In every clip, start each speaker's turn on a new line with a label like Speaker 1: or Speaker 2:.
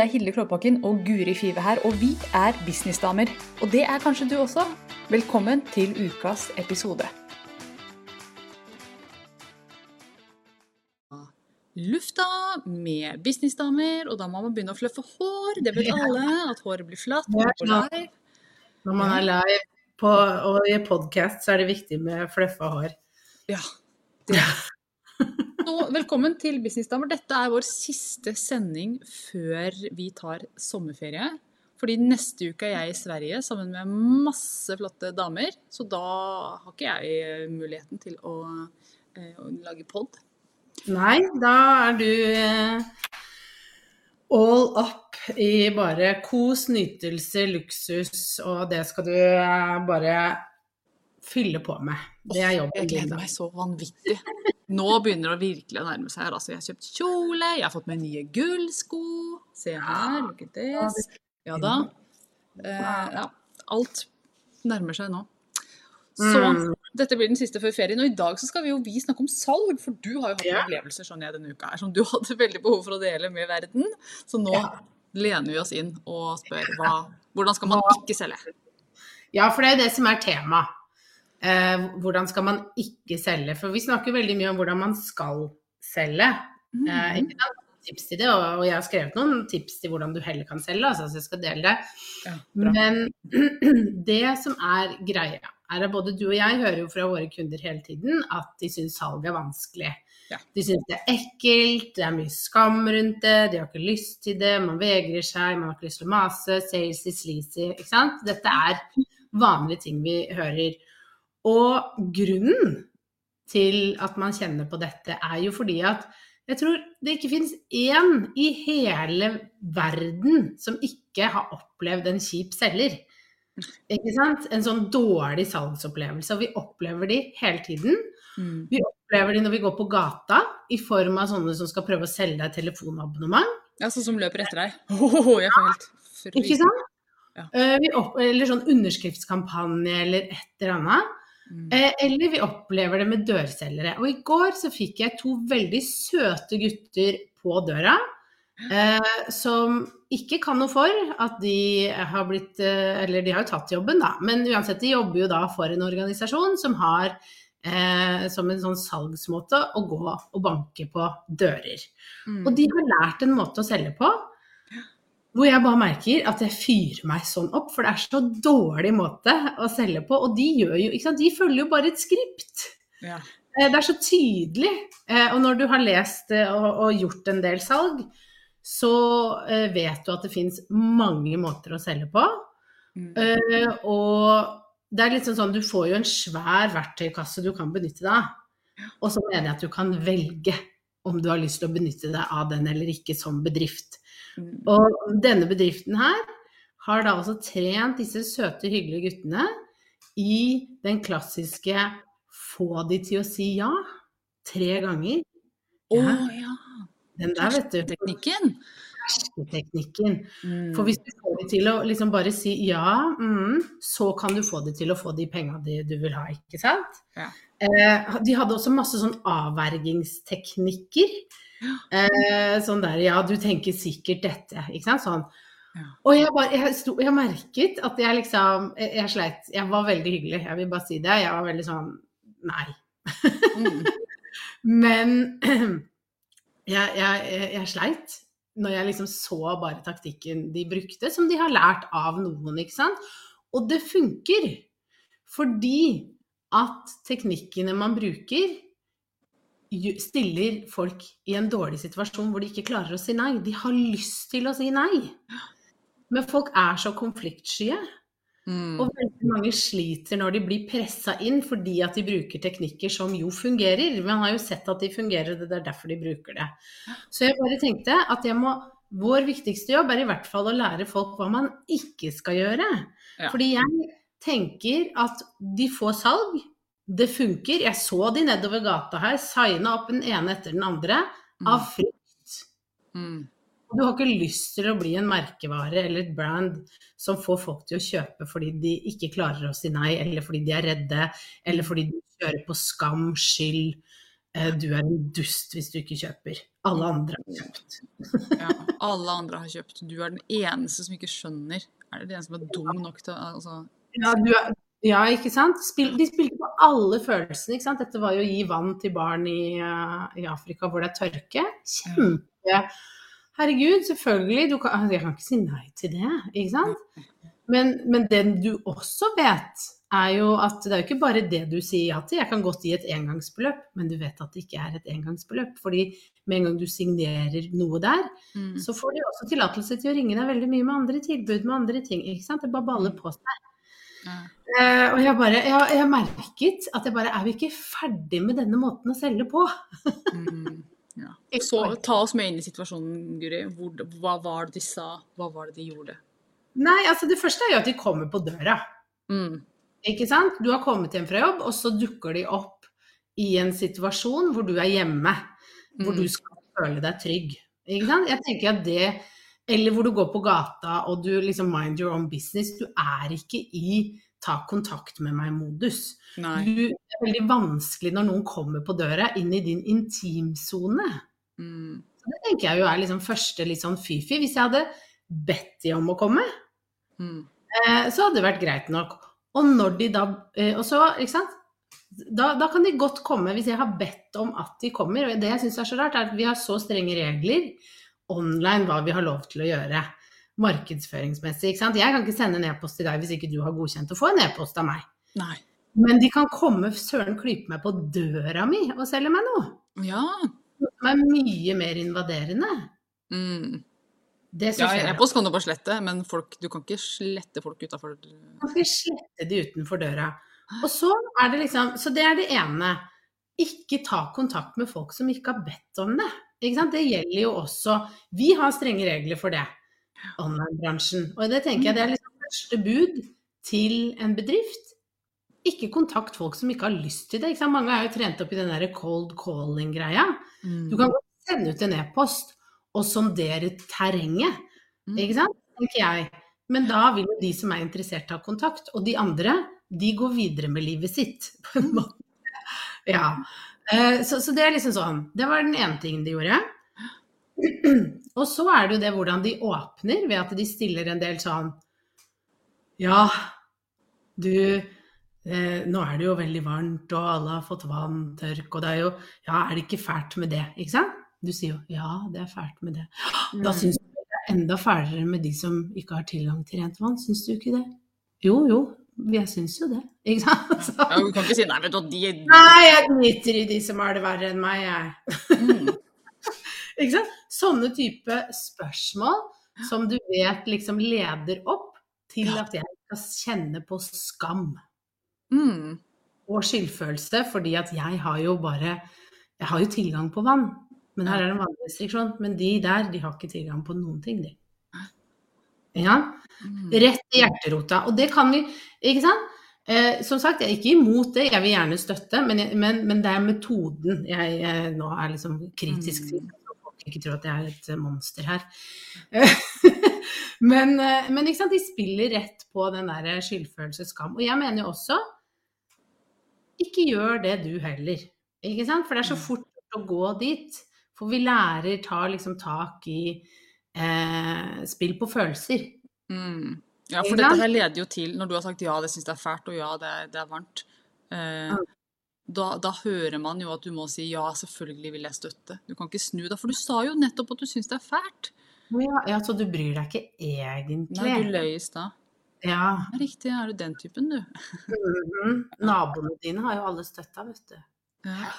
Speaker 1: Det er Hilde Klåbakken og Guri Five her, og vi er businessdamer. Og det er kanskje du også. Velkommen til ukas episode. Lufta med businessdamer, og da må man begynne å fluffe hår. Det vet alle, at håret blir flatt.
Speaker 2: Ja,
Speaker 1: live.
Speaker 2: Når man er live på, og i podkast, så er det viktig med fluffa hår.
Speaker 1: Ja. Det. Så, velkommen til Businessdamer. Dette er vår siste sending før vi tar sommerferie. Fordi neste uke er jeg i Sverige sammen med masse flotte damer. Så da har ikke jeg muligheten til å, eh, å lage pod.
Speaker 2: Nei, da er du eh, all up i bare kos, nytelse, luksus, og det skal du eh, bare fylle på med. Det er jobben
Speaker 1: Jeg gleder meg så vanvittig. Nå begynner det virkelig å nærme seg her. Altså, jeg har kjøpt kjole, jeg har fått meg nye gullsko. Se her, look at this. Ja da. Eh, ja, alt nærmer seg nå. Så
Speaker 2: Mm.
Speaker 1: dette blir den siste før ferien. Og i dag så skal vi jo vi snakke om salg, for du har jo hatt
Speaker 2: Ja.
Speaker 1: opplevelser sånn jeg denne uka her, som du hadde veldig behov for å dele med verden. Så nå
Speaker 2: Ja.
Speaker 1: lener vi oss inn og spør hva, hvordan skal man ikke selge?
Speaker 2: Ja, for det er det som er tema. Eh, hvordan skal man ikke selge? For vi snakker veldig mye om hvordan man skal selge. Eh,
Speaker 1: Mhm.
Speaker 2: ikke? Tips til det, og, jeg har skrevet noen tips til hvordan du heller kan selge, altså, så jeg skal dele det.
Speaker 1: Ja.
Speaker 2: Men det som er greia, er at både du og jeg hører jo fra våre kunder hele tiden at de syns salg er vanskelig.
Speaker 1: Ja.
Speaker 2: De syns det er ekkelt, det er mye skam rundt det, de har ikke lyst til det, man vegrer seg, man har ikke lyst til å mase, sales is sleazy, ikke sant. Dette er vanlige ting vi hører. Og grunnen til at man kjenner på dette, er jo fordi at jeg tror det ikke finnes én i hele verden som ikke har opplevd en kjip selger. Ikke sant? En sånn dårlig salgsopplevelse. Og vi opplever de hele tiden.
Speaker 1: Mm.
Speaker 2: Vi opplever de når vi går på gata, i form av sånne som skal prøve å selge deg telefonabonnement.
Speaker 1: Ja, sånn som løper etter deg. Oh, jeg får helt
Speaker 2: Ikke sant?
Speaker 1: Ja.
Speaker 2: Eh, vi opp, eller sånn underskriftskampanje eller et eller annet.
Speaker 1: Mm.
Speaker 2: Eh, Eller vi opplever det med dørselgere. Og i går så fikk jeg to veldig søte gutter på døra. Eh, som ikke kan noe for at de har blitt eh, Eller de har jo tatt jobben, da. Men uansett, de jobber jo da for en organisasjon som har eh, som en sånn salgsmåte å gå og banke på dører.
Speaker 1: Mm.
Speaker 2: Og de har lært en måte å selge på hvor jeg bare merker at jeg fyrer meg sånn opp, for det er så dårlig måte å selge på. Og de jo, de følger jo bare et skript.
Speaker 1: Ja.
Speaker 2: Eh, Det er så tydelig. Eh, Og når du har lest eh, og, gjort en del salg, så vet du at det fins mange måter å selge på.
Speaker 1: Mm.
Speaker 2: Og det er litt sånn sånn, du får jo en svær verktøykasse du kan benytte deg av. Og så mener jeg at du kan velge om du har lyst til å benytte deg av den eller ikke som bedrift.
Speaker 1: Mm.
Speaker 2: Og denne bedriften her har da også trent disse søte, hyggelige guttene i den klassiske få de til å si ja tre ganger.
Speaker 1: Å
Speaker 2: Ja.
Speaker 1: ja.
Speaker 2: Den der, vet du.
Speaker 1: Teknikken.
Speaker 2: Hersketeknikken.
Speaker 1: Mm.
Speaker 2: For hvis du får de til å liksom bare si ja, mm, så kan du få de til å få de penga du vil ha, ikke sant?
Speaker 1: Ja.
Speaker 2: Eh, de hadde også masse sånn avvergingsteknikker. Eh, sånn der ja, du tenker sikkert dette, ikke sant? Sånn.
Speaker 1: Ja.
Speaker 2: Og jeg, bare, jeg, sto, jeg merket at jeg liksom jeg, jeg sleit. Jeg var veldig hyggelig, jeg vil bare si det. Jeg var veldig sånn nei.
Speaker 1: Mm.
Speaker 2: Men jeg, jeg, jeg sleit når jeg liksom så bare taktikken de brukte, som de har lært av noen, ikke sant. Og det funker. Fordi at teknikkene man bruker, stiller folk i en dårlig situasjon hvor de ikke klarer å si nei. De har lyst til å si nei. Men folk er så konfliktskye.
Speaker 1: Mm.
Speaker 2: Og veldig mange sliter når de blir pressa inn fordi at de bruker teknikker som jo fungerer. Man har jo sett at de fungerer, og det er derfor de bruker det. Så jeg bare tenkte at jeg må, vår viktigste jobb er i hvert fall å lære folk hva man ikke skal gjøre.
Speaker 1: Ja.
Speaker 2: Fordi jeg tenker at de får salg, det funker. Jeg så de nedover gata her, signa opp den ene etter den andre av frykt.
Speaker 1: Mm.
Speaker 2: Du har ikke lyst til å bli en merkevare eller et brand som får folk til å kjøpe fordi de ikke klarer å si nei, eller fordi de er redde, eller fordi de kjører på skam, skyld. eh, Du er en dust hvis du ikke kjøper. alle andre har kjøpt.
Speaker 1: Ja, alle andre har kjøpt. Du er den eneste som ikke skjønner. Er det den som er dum nok til altså,
Speaker 2: Ja, du er, ja ikke sant? Spil, de spilte på alle følelsene. ikke sant? Dette var jo å gi vann til barn i, uh, i Afrika hvor det er tørke. Kjempe Herregud, selvfølgelig. Du kan, altså, jeg kan ikke si nei til det, ikke sant? Men, men det du også vet, er jo at det er jo ikke bare det du sier ja til. Jeg kan godt gi et engangsbeløp, men du vet at det ikke er et engangsbeløp. Fordi med en gang du signerer noe der,
Speaker 1: mm,
Speaker 2: så får de også tillatelse til å ringe deg veldig mye med andre tilbud, med andre ting. ikke sant? Det bare baller på seg.
Speaker 1: Ja.
Speaker 2: Eh, og jeg bare, jeg, jeg merket at jeg bare Er vi ikke ferdig med denne måten å selge på?
Speaker 1: Mm, ja. Så ta oss med inn i situasjonen, Guri. Hvor, hva var det de sa? Hva var det de gjorde?
Speaker 2: Nei, altså det første er jo at de kommer på døra.
Speaker 1: Mm,
Speaker 2: Ikke sant? Du har kommet hjem fra jobb, og så dukker de opp i en situasjon hvor du er hjemme. Hvor
Speaker 1: Mm.
Speaker 2: du skal føle deg trygg. Ikke sant? Jeg tenker at det Eller hvor du går på gata og du liksom mind your own business. Du er ikke i ta kontakt med meg-modus. Du, det er veldig vanskelig når noen kommer på døra inn i din intimsone.
Speaker 1: Mm,
Speaker 2: Det tenker jeg jo er liksom første litt sånn fy-fy. Hvis jeg hadde bedt de om å komme,
Speaker 1: mm,
Speaker 2: eh, så hadde det vært greit nok. Og når de da eh, Og så, ikke sant. Da, da kan de godt komme hvis jeg har bedt om at de kommer. Og det jeg syns er så rart, er at vi har så strenge regler online hva vi har lov til å gjøre. Markedsføringsmessig. Jeg kan ikke sende en e-post til deg hvis ikke du har godkjent å få en e-post av meg.
Speaker 1: nei.
Speaker 2: Men de kan komme søren klype meg på døra mi og selge meg noe.
Speaker 1: Ja.
Speaker 2: Som er mye mer invaderende.
Speaker 1: Mm.
Speaker 2: Det
Speaker 1: ja
Speaker 2: jeg
Speaker 1: E-post kan du bare slette, men folk, du kan ikke slette folk utafor
Speaker 2: kan ikke slette de utenfor døra. Og så er det liksom Så det er det ene. Ikke ta kontakt med folk som ikke har bedt om det. Ikke sant? Det gjelder jo også Vi har strenge regler for det, online-bransjen. Og det tenker jeg det er liksom første bud til en bedrift. Ikke kontakt folk som ikke har lyst til det. Ikke sant? Mange er jo trent opp i den der cold calling-greia.
Speaker 1: Mm.
Speaker 2: Du kan sende ut en e-post og sondere terrenget.
Speaker 1: Mm.
Speaker 2: Ikke sant? Tenker jeg. Men da vil jo de som er interessert ta kontakt, og de andre, de går videre med livet sitt, på en måte. Ja. Eh, Så, så det er liksom sånn. Det var den ene tingen de gjorde. Og så er det jo det hvordan de åpner, ved at de stiller en del sånn Ja, du eh, Nå er det jo veldig varmt, og alle har fått vann, tørk, og det er jo Ja, er det ikke fælt med det? Ikke sant? Du sier jo ja, det er fælt med det. Da
Speaker 1: Mm.
Speaker 2: syns du det er enda fælere med de som ikke har tilgang til rent vann, syns du ikke det? Jo, jo, jeg syns jo det. Ikke sant? Så,
Speaker 1: Ja, du kan ikke si nei, vet du, de
Speaker 2: nei, jeg driter i de som har det verre enn meg, jeg.
Speaker 1: mm.
Speaker 2: Ikke sant? Sånne type spørsmål som du vet liksom leder opp til at jeg skal kjenne på skam
Speaker 1: Mm.
Speaker 2: og skyldfølelse, fordi at jeg har jo bare Jeg har jo tilgang på vann, men her er det en vannrestriksjon. Men de der, de har ikke tilgang på noen ting, de. Ja?
Speaker 1: Mm.
Speaker 2: Rett i hjerterota. Og det kan vi, ikke sant? Eh, som sagt, jeg er ikke imot det, jeg vil gjerne støtte, men, jeg, men, men det er metoden jeg, jeg nå er liksom kritisk til. Folk ikke tror at jeg er et monster her. men, eh, men ikke sant, de spiller rett på den der skyldfølelse, skam. Og jeg mener jo også ikke gjør det du heller. Ikke sant? For det er så
Speaker 1: Mm.
Speaker 2: fort å gå dit. For vi lærer tar liksom tak i eh, spill på følelser.
Speaker 1: Mm. Ja, for dette her leder jo til, når du har sagt ja, det syns jeg er fælt, og ja, det det er varmt, eh,
Speaker 2: Mm.
Speaker 1: da, da hører man jo at du må si ja, selvfølgelig vil jeg støtte. Du kan ikke snu deg, for du sa jo nettopp at du syns det er fælt.
Speaker 2: Ja, ja, så du bryr deg ikke egentlig?
Speaker 1: Nei, du løy i stad.
Speaker 2: Ja.
Speaker 1: Ja, riktig, er du den typen, du?
Speaker 2: mhm. Naboene dine har jo alle støtta, vet du.
Speaker 1: Ja.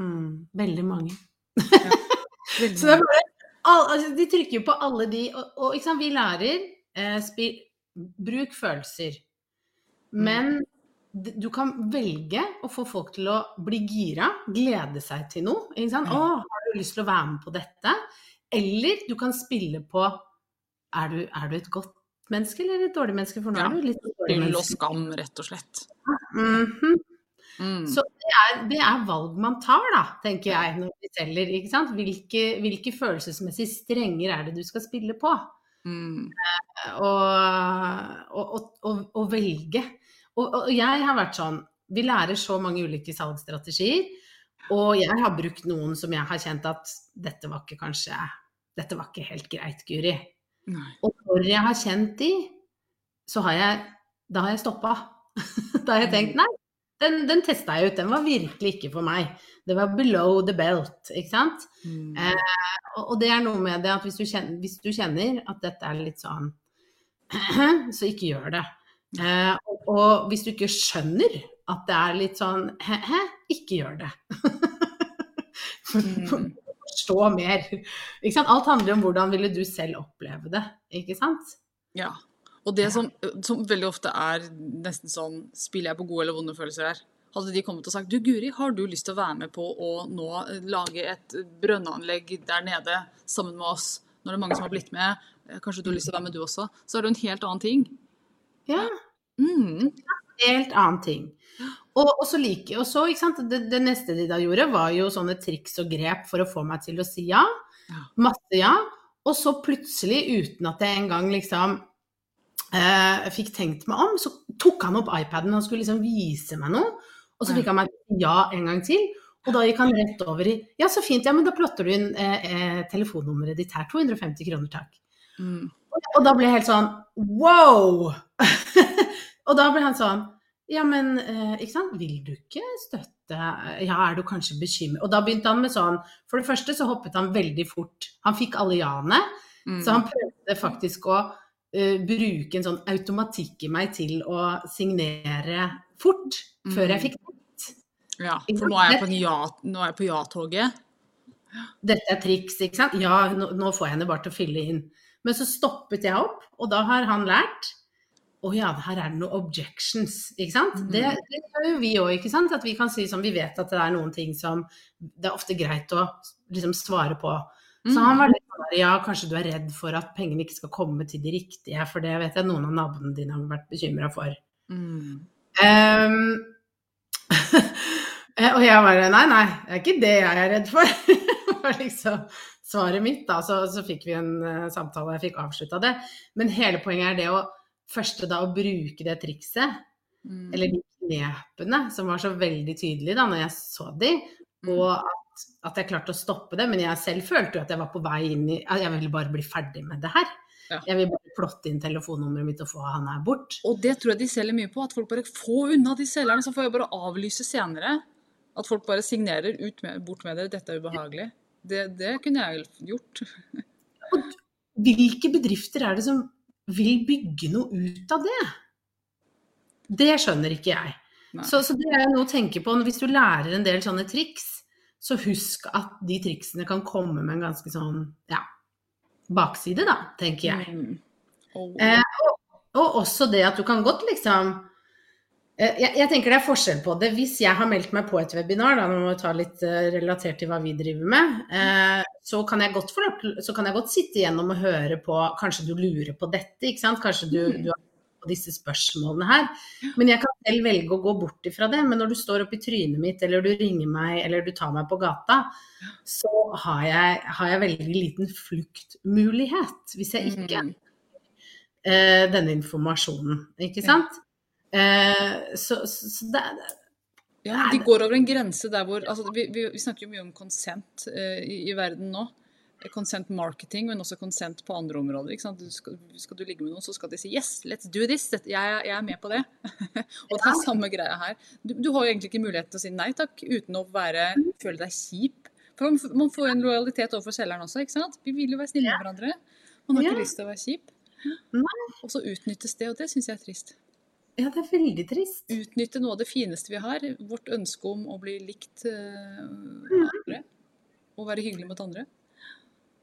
Speaker 2: Mm, veldig mange.
Speaker 1: Veldig
Speaker 2: Så det er bare, all, altså, de trykker jo på alle de, og, og ikke sant, vi lærer eh, spi, bruk følelser. Men d- du kan velge å få folk til å bli gira, glede seg til noe. Ikke sant?
Speaker 1: Mm.
Speaker 2: 'Å, har du lyst til å være med på dette?' Eller du kan spille på er du, er du et godt menneske eller et dårlig menneske? For nå
Speaker 1: Ja.
Speaker 2: er du litt dårlig
Speaker 1: Skyld og
Speaker 2: menneske.
Speaker 1: skam, rett og slett.
Speaker 2: Mhm.
Speaker 1: Mm.
Speaker 2: Så det er, det er valg man tar, da, tenker jeg, når vi selger. ikke sant? Hvilke, hvilke følelsesmessige strenger er det du skal spille på?
Speaker 1: Mm.
Speaker 2: Og, og, og, og, og velge. Og, og jeg har vært sånn Vi lærer så mange ulike salgsstrategier. Og jeg har brukt noen som jeg har kjent at dette var ikke kanskje Dette var ikke helt greit, Guri.
Speaker 1: Nei.
Speaker 2: Og når jeg har kjent de, så har jeg Da har jeg stoppa. da har jeg tenkt nei, den, den testa jeg ut. Den var virkelig ikke for meg. Det var below the belt, ikke sant.
Speaker 1: Mm.
Speaker 2: Og, og det er noe med det at hvis du, kjenner, hvis du kjenner at dette er litt sånn Så ikke gjør det. Eh, og, og hvis du ikke skjønner at det er litt sånn hæ, ikke gjør det.
Speaker 1: Mm.
Speaker 2: Forstå mer. Ikke sant? Alt handler om hvordan ville du selv oppleve det, ikke sant?
Speaker 1: Ja. Og det som, som veldig ofte er nesten sånn Spiller jeg på gode eller vonde følelser her? Hadde de kommet og sagt du Guri, har du lyst til å være med på å nå lage et brønnanlegg der nede sammen med oss? Det er mange som har blitt med, eh, kanskje du har lyst til å være med du også? Så er det en helt annen ting.
Speaker 2: Ja,
Speaker 1: Mm.
Speaker 2: helt annen ting. Og, og så like, og så, ikke sant, det, det neste de da gjorde, var jo sånne triks og grep for å få meg til å si ja.
Speaker 1: Ja.
Speaker 2: Masse ja. Og så plutselig, uten at jeg engang liksom eh, fikk tenkt meg om, så tok han opp iPaden og skulle liksom vise meg noe. Og så fikk han meg ja en gang til. Og da gikk han rett over i Ja, så fint, ja, men da plotter du inn eh, eh, telefonnummeret ditt her. 250 kroner, takk.
Speaker 1: Mm.
Speaker 2: Og da ble jeg helt sånn wow! og da ble han sånn Ja, men eh, ikke sant, vil du ikke støtte Ja, er du kanskje bekymret? Og da begynte han med sånn For det første så hoppet han veldig fort. Han fikk alle ja-ene,
Speaker 1: Mm.
Speaker 2: så han prøvde faktisk å eh, bruke en sånn automatikk i meg til å signere fort før jeg
Speaker 1: Mm.
Speaker 2: fikk rett.
Speaker 1: Ja, for nå er jeg på, en ja, ja-toget.
Speaker 2: Dette er triks, ikke sant? Ja, nå, nå får jeg henne bare til å fylle inn. Men så stoppet jeg opp, og da har han lært å ja, her er det noen objections, ikke sant.
Speaker 1: Mm.
Speaker 2: Det, det gjør jo vi òg, ikke sant. At vi kan si som vi vet at det er noen ting som det er ofte greit å liksom svare på. Så
Speaker 1: Mm.
Speaker 2: han var litt ja, kanskje du er redd for at pengene ikke skal komme til de riktige, for det vet jeg noen av naboene dine har vært bekymra for.
Speaker 1: Mm.
Speaker 2: Eh, og jeg bare nei, nei, det er ikke det jeg er redd for. Det var liksom svaret mitt, da. Så, så fikk vi en uh, samtale, jeg fikk avslutta det. Men hele poenget er det å første da å bruke det trikset,
Speaker 1: Mm.
Speaker 2: eller de knepene som var så veldig tydelige da når jeg så de,
Speaker 1: Mm.
Speaker 2: og at, at jeg klarte å stoppe det. Men jeg selv følte jo at jeg var på vei inn i Jeg ville bare bli ferdig med det her.
Speaker 1: Ja.
Speaker 2: Jeg vil bare plotte inn telefonnummeret mitt og få han her bort.
Speaker 1: Og det tror jeg de selger mye på, at folk bare får unna de selgerne, så får jeg bare avlyse senere. At folk bare signerer ut med, bort med det, dette er ubehagelig. Det, det kunne jeg gjort.
Speaker 2: Hvilke bedrifter er det som vil bygge noe ut av det? Det skjønner ikke jeg. Så, så det er noe å tenke på. Hvis du lærer en del sånne triks, så husk at de triksene kan komme med en ganske sånn ja, bakside, da, tenker jeg.
Speaker 1: Mm. Og,
Speaker 2: Eh, og, og også det at du kan godt liksom eh, jeg, jeg tenker det er forskjell på det. Hvis jeg har meldt meg på et webinar, da, nå må vi ta litt eh, relatert til hva vi driver med, eh, så, kan jeg godt få, så kan jeg godt sitte igjennom og høre på Kanskje du lurer på dette, ikke sant? Kanskje du,
Speaker 1: Mm.
Speaker 2: du har på disse spørsmålene her. Men jeg kan selv velge å gå bort ifra det. Men når du står oppi trynet mitt, eller du ringer meg, eller du tar meg på gata, så har jeg, har jeg veldig liten fluktmulighet. Hvis jeg ikke
Speaker 1: Mm.
Speaker 2: uh, denne informasjonen, ikke sant? Uh, så, så, så det,
Speaker 1: Ja, de går over en grense der hvor altså, vi, vi, vi snakker jo mye om konsent uh, i, i verden nå. Consent marketing, men også consent på andre områder. Du skal, skal du ligge med noen, så skal de si 'yes, let's do this'. Jeg, jeg er med på det. og det er samme greia her. Du, du har jo egentlig ikke mulighet til å si nei takk uten å være, føle deg kjip. For man, får jo en lojalitet overfor selgeren også, ikke sant? Vi vil jo være snille med hverandre. Man har ikke lyst til å være kjip. Og så utnyttes det, og det syns jeg er trist.
Speaker 2: ja, det er veldig trist.
Speaker 1: utnytte noe av det fineste vi har, vårt ønske om å bli likt
Speaker 2: Mm.
Speaker 1: andre. Og være hyggelig mot andre.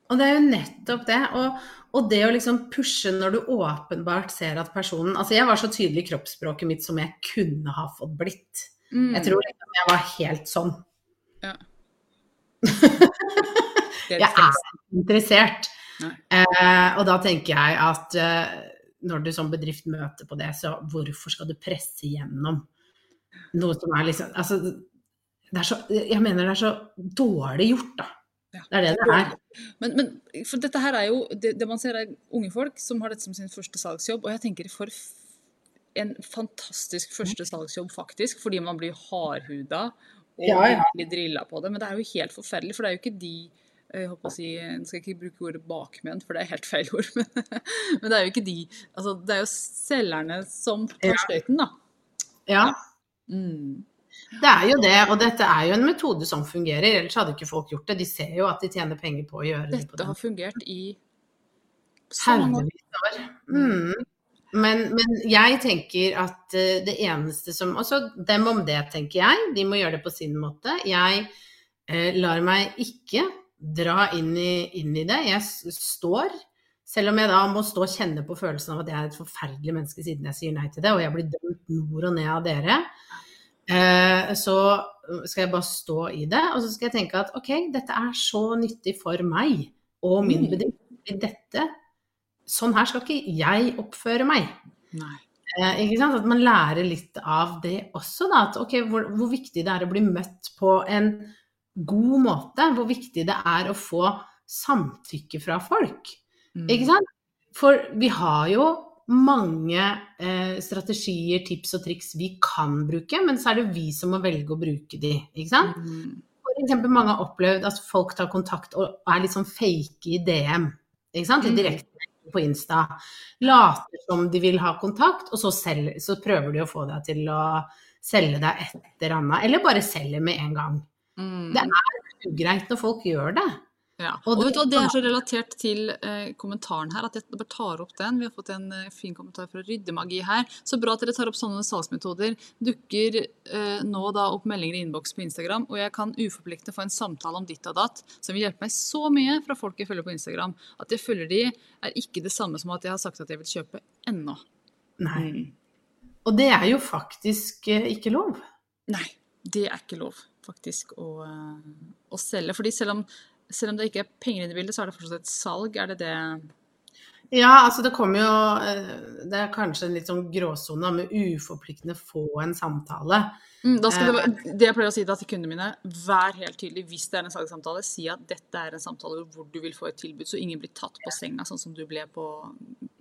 Speaker 2: Og det er jo nettopp det. Og, og det å liksom pushe når du åpenbart ser at personen Altså, jeg var så tydelig i kroppsspråket mitt som jeg kunne ha fått blitt.
Speaker 1: Mm.
Speaker 2: Jeg tror liksom jeg var helt sånn.
Speaker 1: Ja. er
Speaker 2: Jeg er interessert. Eh, og da tenker jeg at eh, når du som bedrift møter på det, så hvorfor skal du presse gjennom noe som er liksom Altså, er så Jeg mener det er så dårlig gjort, da.
Speaker 1: Ja.
Speaker 2: Det er det det er.
Speaker 1: Men, men for dette her er jo det, det man ser er unge folk som har dette som sin første salgsjobb. Og jeg tenker for en fantastisk første salgsjobb, faktisk. Fordi man blir hardhuda og
Speaker 2: Ja, ja.
Speaker 1: virkelig drilla på det. Men det er jo helt forferdelig, for det er jo ikke de eh, jeg håper å si, Jeg skal ikke bruke ordet bakmenn, for det er helt feil ord. Men, men det er jo ikke de altså, Det er jo selgerne som tar støyten, da.
Speaker 2: Ja,
Speaker 1: Mm.
Speaker 2: Det er jo det. Og dette er jo en metode som fungerer. Ellers hadde ikke folk gjort det. De ser jo at de tjener penger på å gjøre det.
Speaker 1: Dette har fungert i.
Speaker 2: Haugevis av år. Mm. Men, men jeg tenker at eh, det eneste som Altså dem om det, tenker jeg. De må gjøre det på sin måte. Jeg eh, lar meg ikke dra inn i, inn i det. Jeg står selv om jeg da må stå og kjenne på følelsen av at jeg er et forferdelig menneske siden jeg sier nei til det, og jeg blir dømt nord og ned av dere, så skal jeg bare stå i det. Og så skal jeg tenke at ok, dette er så nyttig for meg og min
Speaker 1: Mm.
Speaker 2: bedrift. Dette Sånn her skal ikke jeg oppføre meg.
Speaker 1: Nei.
Speaker 2: Eh, ikke sant? At man lærer litt av det også, da. At okay, hvor, hvor viktig det er å bli møtt på en god måte. Hvor viktig det er å få samtykke fra folk.
Speaker 1: Mm.
Speaker 2: Ikke sant? For vi har jo mange eh, strategier, tips og triks vi kan bruke, men så er det vi som må velge å bruke de. Ikke sant?
Speaker 1: Mm.
Speaker 2: For eksempel mange har opplevd at folk tar kontakt og er litt sånn fake i DM. Ikke sant?
Speaker 1: Mm.
Speaker 2: direkte på Insta. Later som de vil ha kontakt, og så, selger, så prøver de å få deg til å selge deg et eller annet. Eller bare selge med en gang.
Speaker 1: Mm.
Speaker 2: Det er ugreit når folk gjør det.
Speaker 1: Ja.
Speaker 2: Og
Speaker 1: Og hva, det er så relatert til eh, kommentaren her at jeg bare tar opp den. Vi har fått en eh, fin kommentar fra Ryddemagi her. Så bra at dere tar opp sånne salgsmetoder. Dukker eh, nå da opp meldinger i innboks på Instagram, og jeg kan uforpliktende få en samtale om ditt og datt som vil hjelpe meg så mye fra folk jeg følger på Instagram. At jeg følger de er ikke det samme som at jeg har sagt at jeg vil kjøpe ennå.
Speaker 2: Nei.
Speaker 1: Mm.
Speaker 2: Og det er jo faktisk eh, ikke lov.
Speaker 1: Nei, det er ikke lov faktisk å, eh, å selge. Fordi selv om, selv om det ikke er penger i bildet, så er det fortsatt et salg. Er det det
Speaker 2: Ja, altså det kommer jo eh, Det er kanskje en litt sånn gråsone med uforpliktende få en samtale.
Speaker 1: Mm, da skal det,
Speaker 2: Eh.
Speaker 1: det jeg pleier å si til kundene mine, vær helt tydelig hvis det er en salgssamtale. Si at dette er en samtale hvor du vil få et tilbud, så ingen blir tatt på senga, sånn som du ble på,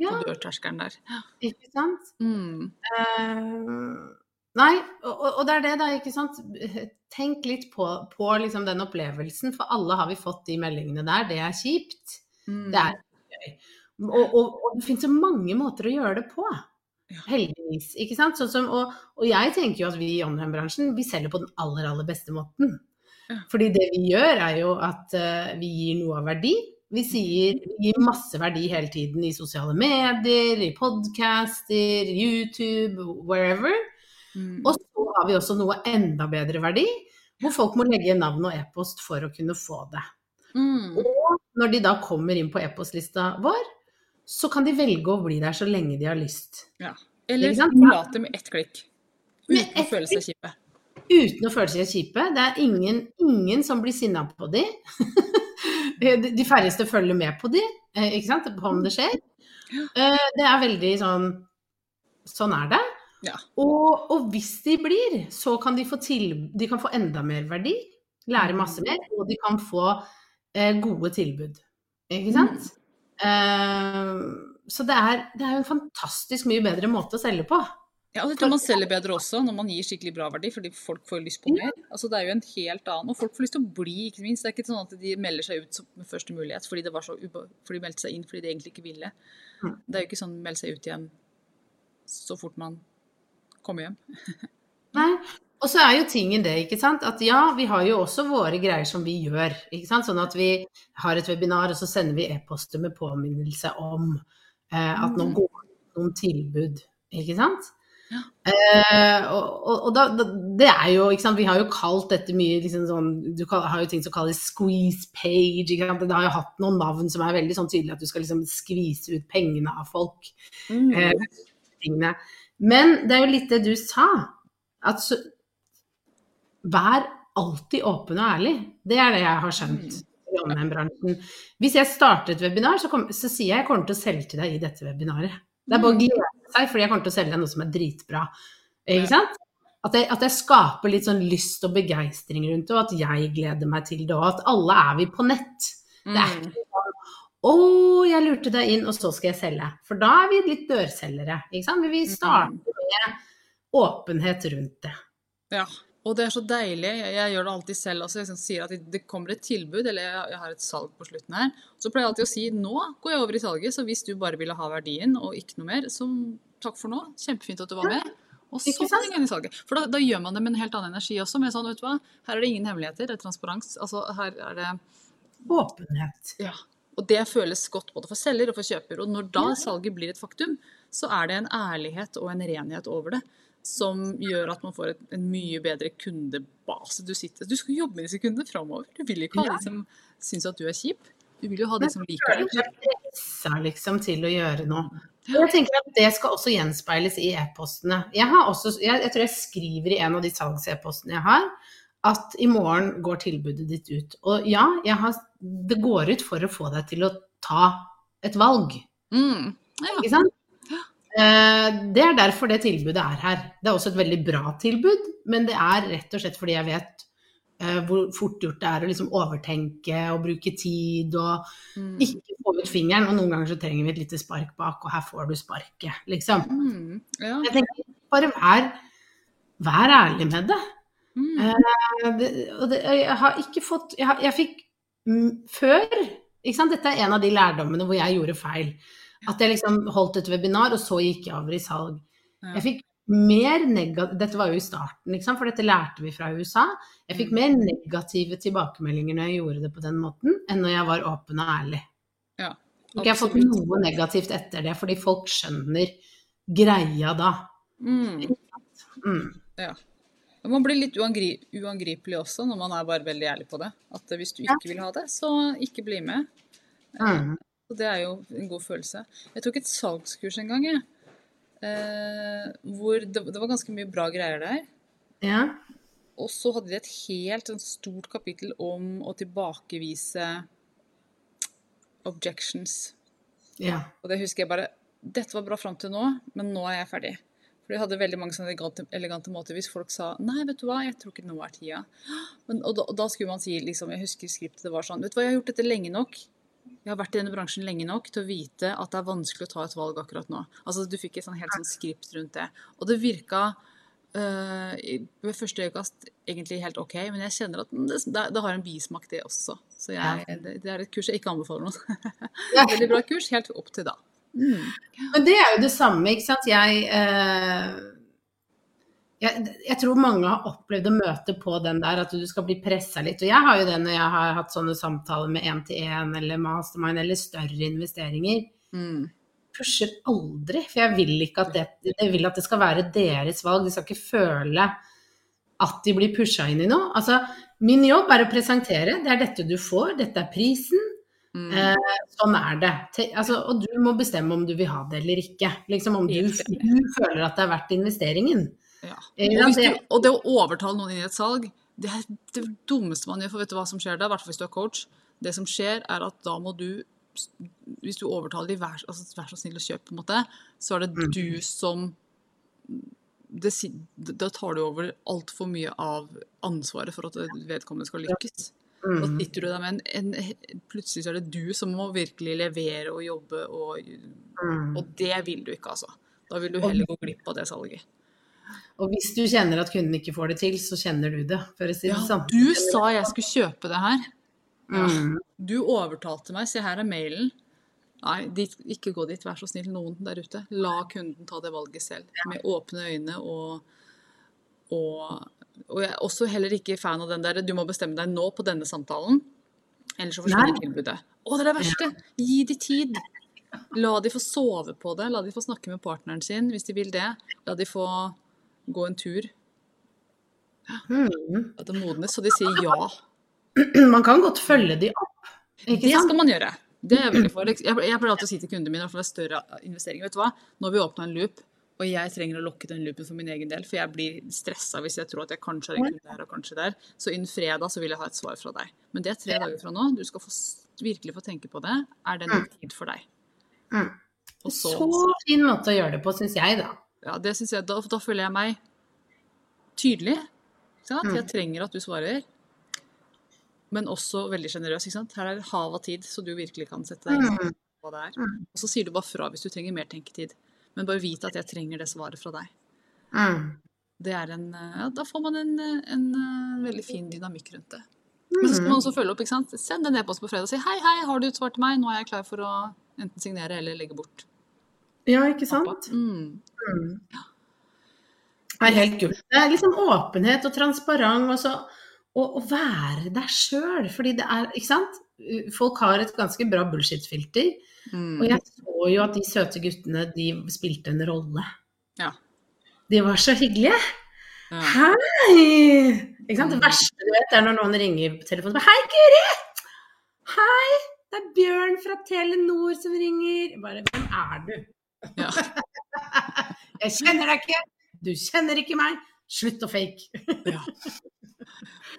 Speaker 2: Ja,
Speaker 1: på dørterskelen der.
Speaker 2: ikke sant?
Speaker 1: Mm.
Speaker 2: Eh, nei, og, og- det er det, da, ikke sant. Tenk litt på, på liksom den opplevelsen, for alle har vi fått de meldingene der. Det er kjipt.
Speaker 1: Mm.
Speaker 2: Det er gøy. Og, og, og det finnes så mange måter å gjøre det på.
Speaker 1: Ja.
Speaker 2: Heldigvis. ikke sant? Sånn som, og, jeg tenker jo at vi i online-bransjen vi selger på den aller, aller beste måten.
Speaker 1: Ja.
Speaker 2: Fordi det vi gjør, er jo at uh, vi gir noe av verdi. Vi sier, vi gir masse verdi hele tiden i sosiale medier, i podcaster, YouTube, wherever.
Speaker 1: Mm.
Speaker 2: Og så har vi også noe enda bedre verdi, hvor folk må legge navn og e-post for å kunne få det.
Speaker 1: Mm.
Speaker 2: Og når de da kommer inn på e-postlista vår, så kan de velge å bli der så lenge de har lyst.
Speaker 1: Ja. Eller
Speaker 2: sant?
Speaker 1: med ett klikk. Uten å føle seg kjipe.
Speaker 2: Uten å føle seg kjipe. Det er ingen, ingen som blir sinna på de. De færreste følger med på de, eh, ikke sant, om det skjer. Eh, Det er veldig sånn Sånn er det.
Speaker 1: Ja.
Speaker 2: Og, og hvis de blir, så kan de få til De kan få enda mer verdi, lære masse mer, og de kan få eh, gode tilbud. Ikke sant? Eh, så det er, det er en fantastisk mye bedre måte å selge på.
Speaker 1: Ja, og det tror man selger bedre også når man gir skikkelig bra verdi, fordi folk får lyst på mer. Altså, det er jo en helt annen, og folk får lyst til å bli, ikke minst. Det er ikke sånn at de melder seg ut som- med første mulighet fordi, det var så ube for de meldte seg inn fordi de egentlig ikke ville.
Speaker 2: Mm.
Speaker 1: Det er jo ikke sånn melde seg ut igjen så fort man kommer hjem.
Speaker 2: Nei. Og så er jo tingen det, ikke sant, at ja, vi har jo også våre greier som vi gjør. ikke sant, Sånn at vi har et webinar, og så sender vi e-poster med påminnelse om eh, at nå
Speaker 1: Mhm.
Speaker 2: går det noen tilbud. Ikke sant?
Speaker 1: Ja.
Speaker 2: Eh, og og, og da, da, det er jo, ikke sant, Vi har jo kalt dette mye liksom sånn Du har jo ting som kalles squeeze page. ikke sant, Det har jo hatt noen navn som er veldig sånn tydelig at du skal liksom skvise ut pengene av folk eh, tingene. Men det er jo litt det du sa. At så, vær alltid åpen og ærlig. Det er det jeg har skjønt i online-bransjen. Hvis jeg starter et webinar, så, kom, så sier jeg jeg kommer til å selge til deg i dette webinaret. Det er bare å glede seg, fordi jeg kommer til å selge deg noe som er dritbra. Ikke sant? At jeg, at jeg skaper litt sånn lyst og begeistring rundt det, og at jeg gleder meg til det, og at alle er vi på nett. Det er
Speaker 1: Mm.
Speaker 2: ikke å, jeg lurte deg inn, og så skal jeg selge. For da er vi litt dørselgere. Ikke sant? Men vi starter med åpenhet rundt det.
Speaker 1: Ja. Og det er så deilig. Jeg, jeg gjør det alltid selv også. Jeg liksom sier at det kommer et tilbud, eller jeg, jeg har et salg på slutten her. Så pleier jeg alltid å si nå går jeg over i salget, så hvis du bare ville ha verdien og ikke noe mer, så takk for nå. Kjempefint at du var med. Og så jeg inn i salget. For da, da gjør man det med en helt annen energi også. Med sånn, vet du hva, her er det ingen hemmeligheter, det er transparens. Altså, her er det
Speaker 2: Åpenhet.
Speaker 1: Ja. Og det føles godt både for selger og for kjøper. Og når da salget blir et faktum, så er det en ærlighet og en renhet over det som gjør at man får et, en mye bedre kundebase. Du, sitter, du skal jobbe med disse kundene framover. Du vil ikke ha
Speaker 2: Ja.
Speaker 1: de som syns at du er kjip. Du vil jo ha de som liker deg.
Speaker 2: presser liksom til å gjøre noe. Jeg tenker at Det skal også gjenspeiles i e-postene. Jeg, jeg, jeg tror jeg skriver i en av de salgs-e-postene jeg har, at i morgen går tilbudet ditt ut. Og ja, jeg har, det går ut for å få deg til å ta et valg.
Speaker 1: Mm. Ja.
Speaker 2: Ikke sant? Eh, Det er derfor det tilbudet er her. Det er også et veldig bra tilbud, men det er rett og slett fordi jeg vet eh, hvor fort gjort det er å liksom overtenke og bruke tid og
Speaker 1: Mm.
Speaker 2: ikke få ut fingeren. Og noen ganger så trenger vi et lite spark bak, og her får du sparket, liksom.
Speaker 1: Mm. Ja.
Speaker 2: Jeg tenker bare vær, vær ærlig med det.
Speaker 1: Mm.
Speaker 2: Uh, det, og det, jeg har ikke fått Jeg, har, jeg fikk mm, før? Dette er en av de lærdommene hvor jeg gjorde feil. At jeg liksom holdt et webinar, og så gikk jeg over i salg.
Speaker 1: Ja.
Speaker 2: Jeg fikk mer negativ Dette var jo i starten, for dette lærte vi fra USA. Jeg fikk
Speaker 1: Mm.
Speaker 2: mer negative tilbakemeldinger når jeg gjorde det på den måten, enn når jeg var åpen og ærlig.
Speaker 1: Ja,
Speaker 2: Ikke jeg har fått noe negativt etter det, fordi folk skjønner greia da.
Speaker 1: Mm.
Speaker 2: Mm.
Speaker 1: Og Man blir litt uangri uangripelig også når man er bare veldig ærlig på det. At hvis du ikke vil ha det, så ikke bli med.
Speaker 2: Mm.
Speaker 1: Og det er jo en god følelse. Jeg tok et salgskurs en gang, jeg. Eh, hvor det, det var ganske mye bra greier der.
Speaker 2: Ja.
Speaker 1: Og så hadde de et helt sånn stort kapittel om å tilbakevise objections.
Speaker 2: ja.
Speaker 1: Og det husker jeg bare Dette var bra fram til nå, men nå er jeg ferdig. For de hadde veldig mange sånne elegante, elegante måter hvis folk sa Nei, vet du hva, jeg tror ikke nå er tida. Men, og, da, og da skulle man si liksom Jeg husker skriptet det var sånn Vet du hva, jeg har gjort dette lenge nok. Jeg har vært i denne bransjen lenge nok til å vite at det er vanskelig å ta et valg akkurat nå. Altså Du fikk et sånn helt sånn skript rundt det. Og det virka øh, ved første øyekast egentlig helt OK, men jeg kjenner at det, det, har en bismak, det også. Så jeg, det, det er et kurs jeg ikke anbefaler noen. Veldig bra kurs helt opp til da. Mm.
Speaker 2: Men det er jo det samme, ikke sant. Jeg, eh, jeg, jeg tror mange har opplevd å møte på den der at du skal bli pressa litt. Og jeg har jo det når jeg har hatt sånne samtaler med én-til-én eller mastermind eller større investeringer.
Speaker 1: Mm.
Speaker 2: Pusher aldri, for jeg vil ikke at det, jeg vil at det skal være deres valg. De skal ikke føle at de blir pusha inn i noe. Altså, min jobb er å presentere. Det er dette du får, dette er prisen.
Speaker 1: Mm.
Speaker 2: Eh, sånn er det. Altså, og du må bestemme om du vil ha det eller ikke. Liksom Om du, du føler at det er verdt investeringen.
Speaker 1: Ja.
Speaker 2: Eh,
Speaker 1: Og,
Speaker 2: det-
Speaker 1: du, og det å overtale noen inn i et salg, det er det dummeste man gjør. For vet du hva som skjer da? I hvert fall hvis du er coach. Det som skjer, er at da må du Hvis du overtaler dem, vær, altså, vær så snill å kjøpe, på en måte, så er det
Speaker 2: Mm.
Speaker 1: du som det, Da tar du over altfor mye av ansvaret for at vedkommende skal lykkes. Da
Speaker 2: Mm,
Speaker 1: sitter du der med en, en Plutselig så er det du som må virkelig levere og jobbe, og,
Speaker 2: mm.
Speaker 1: og det vil du ikke, altså. Da vil du heller gå glipp av det salget.
Speaker 2: Og hvis du kjenner at kunden ikke får det til, så kjenner du det. Si det
Speaker 1: Ja,
Speaker 2: sånn.
Speaker 1: du sa jeg skulle kjøpe det her.
Speaker 2: Mm.
Speaker 1: Du overtalte meg. Se, her er mailen. Nei, dit, ikke gå dit, vær så snill, noen der ute. La kunden ta det valget selv. Med åpne øyne og, og Og jeg er også heller ikke fan av den der du må bestemme deg nå på denne samtalen, ellers så forsvinner tilbudet. Å, det er det verste! Gi de tid. La de få sove på det. La de få snakke med partneren sin hvis de vil det. La de få gå en tur.
Speaker 2: Mm.
Speaker 1: At det modnes, så de sier ja.
Speaker 2: Man kan godt følge de opp.
Speaker 1: Det skal man gjøre. Det er jeg. Jeg, jeg pleier alltid å si til kundene mine, i hvert fall ved større investeringer, vet du hva, nå har vi åpna en loop, og jeg trenger å lukke den loopen for min egen del, for jeg blir stressa hvis jeg tror at jeg kanskje har en kunde der og kanskje der. Så innen fredag så vil jeg ha et svar fra deg. Men det er tre dager fra nå. Du skal få, virkelig få tenke på det. Er det nok tid for deg?
Speaker 2: Mm.
Speaker 1: Så,
Speaker 2: Så fin måte å gjøre det på, syns jeg, da.
Speaker 1: ja, det synes jeg, da, da føler jeg meg tydelig.
Speaker 2: Mm.
Speaker 1: Jeg trenger at du svarer. Men også veldig sjenerøs. Her er det hav av tid, så du virkelig kan sette deg inn i
Speaker 2: Mm.
Speaker 1: hva det er.
Speaker 2: Mm.
Speaker 1: Og så sier du bare fra hvis du trenger mer tenketid. Men bare vite at jeg trenger det svaret fra deg.
Speaker 2: Mm.
Speaker 1: Det er en, eh, ja, da får man en, eh, en, eh, veldig fin dynamikk rundt det. Men så skal
Speaker 2: Mhm.
Speaker 1: man også følge opp. ikke sant? Send en e-post på fredag og si hei, hei, har du et svar til meg? Nå er jeg klar for å enten signere eller legge bort.
Speaker 2: Ja, ikke sant?
Speaker 1: Mm.
Speaker 2: Mm. Det er helt kult. Det er liksom åpenhet og transparent, og så å, å være deg sjøl. Fordi det er, ikke sant. Folk har et ganske bra bullshit-filter.
Speaker 1: Mm.
Speaker 2: Og jeg så jo at de søte guttene, de spilte en rolle.
Speaker 1: Ja.
Speaker 2: De var så hyggelige.
Speaker 1: Ja.
Speaker 2: Hei! Ikke sant? Det verste du vet, er når noen ringer på telefonen Hei, Guri! Hei! Det er Bjørn fra Telenor som ringer. Bare, hvem er du?
Speaker 1: Ja.
Speaker 2: Jeg kjenner deg ikke. Du kjenner ikke meg. Slutt å fake.
Speaker 1: Ja.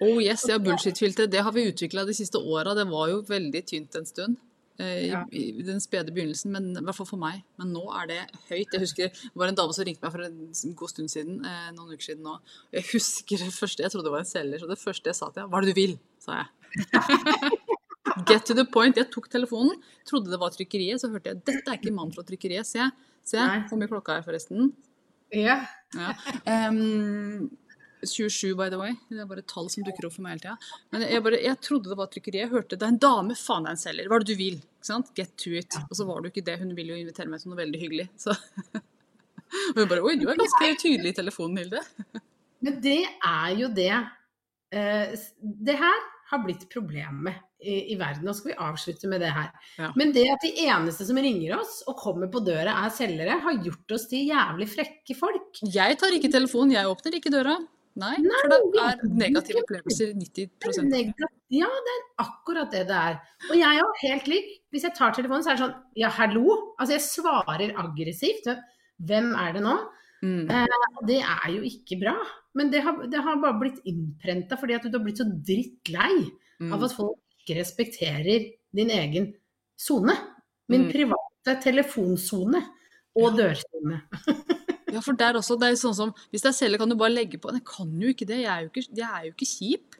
Speaker 1: Oh yes, ja, bullshit-filter. Det har vi utvikla de siste åra. Det var jo veldig tynt en stund. Eh, I,
Speaker 2: Ja.
Speaker 1: I den spede begynnelsen, men i hvert fall for meg. Men nå er det høyt. Jeg husker Det var en dame som ringte meg for en god stund siden. Eh, noen uker siden nå. Jeg husker det første Jeg trodde det var en selger, så det første jeg sa til henne, hva er det du vil? sa jeg. Get to the point. Jeg tok telefonen, trodde det var trykkeriet, så hørte jeg dette er ikke mann fra trykkeriet. Se, se hvor mye klokka er forresten.
Speaker 2: Ja.
Speaker 1: Ja. Em, 27, by the way. Det er bare tall som dukker opp for meg hele tida. Men jeg, bare, jeg trodde det var trykkeri. Jeg hørte det er en dame, faen det er en selger. Hva er det du vil? Ikke sant? Get to it. Og så var det jo ikke det. Hun ville jo invitere meg til noe veldig hyggelig. Så. Og hun bare Oi, du er ganske tydelig i telefonen, Hilde.
Speaker 2: Men det er jo det eh, Det her har blitt problemet i, i verden. Nå skal vi avslutte med det her.
Speaker 1: Ja.
Speaker 2: Men det at de eneste som ringer oss og kommer på døra er selgere, har gjort oss til jævlig frekke folk.
Speaker 1: Jeg tar ikke telefonen, jeg åpner ikke døra. Nei,
Speaker 2: Nei,
Speaker 1: for det er negative opplevelser 90
Speaker 2: Det er. Ja, det er akkurat det det er. Og jeg er jo helt lik. Hvis jeg tar telefonen, så er det sånn Ja, hallo? Altså, jeg svarer aggressivt. Hvem er det nå?
Speaker 1: mm.
Speaker 2: Eh, det er jo ikke bra. Men det har, det har bare blitt innprenta fordi at du har blitt så drittlei
Speaker 1: Mm.
Speaker 2: av at folk ikke respekterer din egen sone. Min
Speaker 1: Mm.
Speaker 2: private telefonsone og dørsone.
Speaker 1: Ja, for der også, det er sånn som Hvis det er selger, kan du bare legge på. Jeg kan jo ikke det. Jeg er jo ikke, jeg er jo ikke kjip.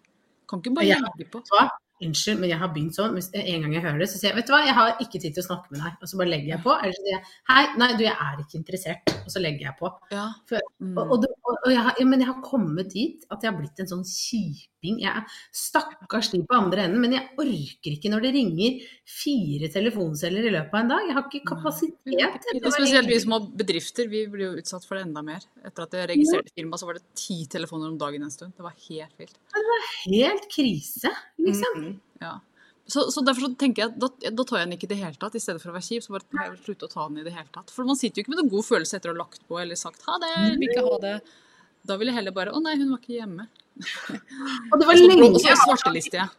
Speaker 1: Kan ikke bare
Speaker 2: Ja.
Speaker 1: legge på.
Speaker 2: Så. Unnskyld, men jeg har begynt sånn. Hvis en gang jeg hører det, så sier jeg vet du hva, jeg har ikke tid til å snakke med deg. Og så bare legger jeg på. Eller så sier jeg hei, nei, du, jeg er ikke interessert. Og så legger jeg på.
Speaker 1: Ja.
Speaker 2: For-
Speaker 1: Mm.
Speaker 2: Og, og, og, og jeg har, ja, men jeg har kommet dit at jeg har blitt en sånn kjiping. Jeg er stakkars de på andre enden, men jeg orker ikke når det ringer fire telefonceller i løpet av en dag. Jeg har ikke kapasitet. til
Speaker 1: spesielt vi
Speaker 2: som
Speaker 1: har bedrifter, vi blir jo utsatt for det enda mer. Etter at jeg registrerte firma, så var det ti telefoner om dagen en stund. Det var helt vilt.
Speaker 2: Helt krise, liksom.
Speaker 1: Mhm, Ja. Så, så derfor så tenker jeg, da, da tar jeg den ikke i det hele tatt. I stedet for å være kjip, så bare jeg slutte å ta den i det hele tatt. For man sitter jo ikke med noen god følelse etter å ha lagt på eller sagt ha det, vil ikke ha det. Da vil jeg heller bare å nei, hun var ikke hjemme.
Speaker 2: Og det var lenge
Speaker 1: og så svartelister jeg.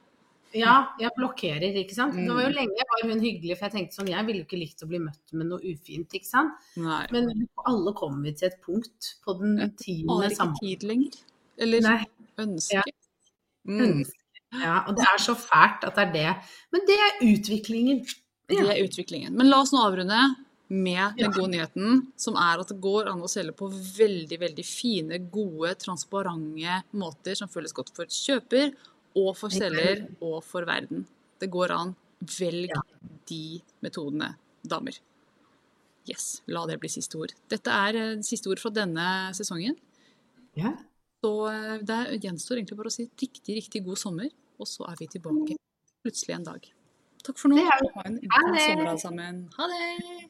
Speaker 2: Ja, jeg blokkerer, ikke sant. Det var jo
Speaker 1: lenge
Speaker 2: lenge var hun hyggelig, for jeg tenkte sånn, jeg ville jo ikke likt å bli møtt med noe ufint, ikke sant.
Speaker 1: Nei.
Speaker 2: Men alle kommer vi til et punkt på den
Speaker 1: Jeg Har ikke tid lenger. Eller
Speaker 2: Nei,
Speaker 1: ønske.
Speaker 2: Ja.
Speaker 1: Mm.
Speaker 2: ja, og det er så fælt at det er det. Men det er utviklingen.
Speaker 1: Det er utviklingen. Men la oss nå avrunde med den gode nyheten, som er at det går an å selge på veldig, veldig fine, gode, transparente måter som føles godt for kjøper og for selger og for verden. Det går an. Velg de metodene, damer. Yes, la det bli siste ord. Dette er eh, siste ord fra denne sesongen.
Speaker 2: Ja.
Speaker 1: Så eh, det gjenstår egentlig bare å si riktig, riktig god sommer, og så er vi tilbake plutselig en dag. Takk for nå. Ha en god sommer alle sammen. Ha det!